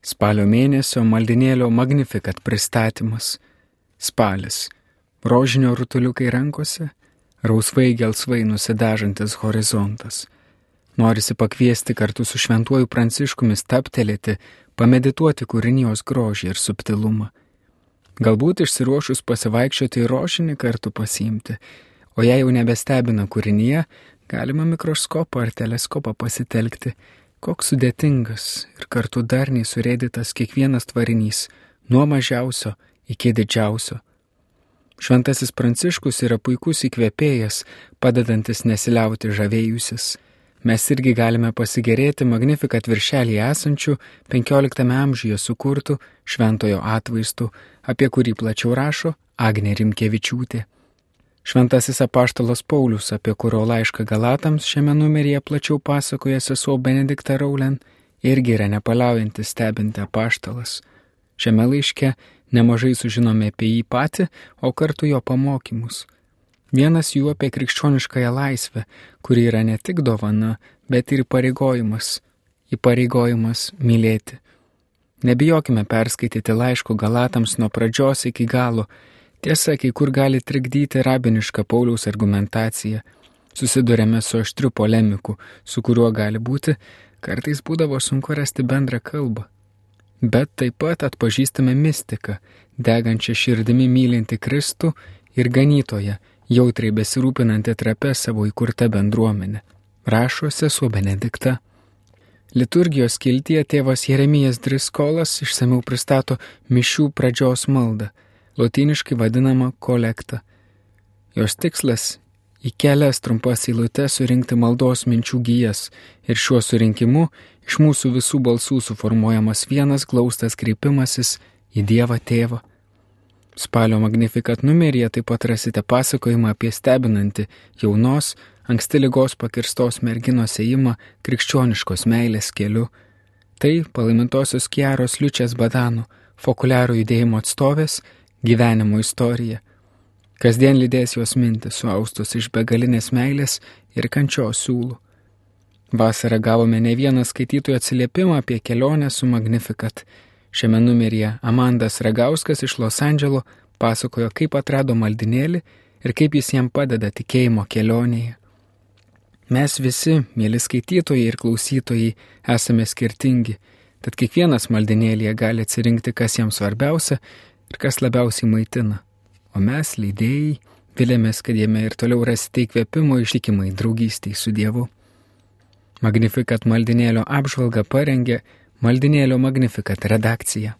Spalio mėnesio maldinėlio Magnificat pristatymas. Spalis. Rožinio rutuliukai rankose, rausvai gelsvai nusidažantis horizontas. Norisi pakviesti kartu su šventuoju pranciškumi staptelėti, pamedituoti kūrinijos grožį ir subtilumą. Galbūt išsiruošus pasivaikščioti į rožinį kartu pasiimti, o jei jau nebestebina kūrinyje, galima mikroskopą ar teleskopą pasitelkti Koks sudėtingas ir kartu darniai surėdytas kiekvienas tvarinys, nuo mažiausio iki didžiausio. Šventasis Pranciškus yra puikus įkvėpėjas, padedantis nesiliauti žavėjusis. Mes irgi galime pasigerėti magnifikat viršelį esančių 15 amžiuje sukurtų šventojo atvaizdų, apie kurį plačiau rašo Agnė Rimkevičiūtė. Šventasis apaštalas Paulius, apie kurio laišką Galatams šiame numeryje plačiau pasakoja sesuo Benediktą Raulen, irgi yra nepaliaujantis stebinti apaštalas. Šiame laiške nemažai sužinome apie jį patį, o kartu jo pamokymus. Vienas jų apie krikščioniškąją laisvę, kuri yra ne tik dovana, bet ir įpareigojimas. Įpareigojimas mylėti. Nebijokime perskaityti laiško Galatams nuo pradžios iki galo Tiesa, kai kur gali trikdyti rabinišką Pauliaus argumentaciją. Susidurėme su aštriu polemiku, su kuriuo gali būti, kartais būdavo sunku rasti bendrą kalbą. Bet taip pat atpažįstame mistiką, degančią širdimi mylinti Kristų ir ganytoje, jautriai besirūpinanti trapę savo įkurtą bendruomenę. Rašo sesuo Benedikta. Liturgijos kiltyje tėvas Jeremijas Driskolas išsameu pristato mišių pradžios maldą lotyniškai vadinama kolekta. Jos tikslas - į kelias trumpas eilutes surinkti maldos minčių gyjas ir šiuo surinkimu iš mūsų visų balsų suformuojamas vienas glaustas kreipimasis į Dievą Tėvą. Spalio Magnifikat numeryje taip pat rasite pasakojimą apie stebinantį jaunos, anksti lygos pakirstos merginos ėjimą krikščioniškos meilės keliu. Tai palaimintosios Kiaros Liučias Badanų, fokuliaro judėjimo atstovės gyvenimo istorija. Kasdien lydės jos mintis suaustos iš begalinės meilės ir kančios siūlų. Vasarą gavome ne vieną skaitytojų atsiliepimą apie kelionę su Magnificat. Šiame numeryje Amandas Ragauskas iš Los Andželo pasakojo, kaip atrado maldinėlį ir kaip jis jam padeda tikėjimo kelionėje. Mes visi, mėly skaitytojai ir klausytojai, esame skirtingi, tad kiekvienas maldinėlėje gali atsirinkti, kas jam svarbiausia ir kas labiausiai maitina. O mes, leidėjai, vilėmės, kad jame ir toliau rasite įkvėpimo ištikimai draugystiai su Dievu. Magnifikat maldinėlio apžvalgą parengė maldinėlio Magnifikat redakcija.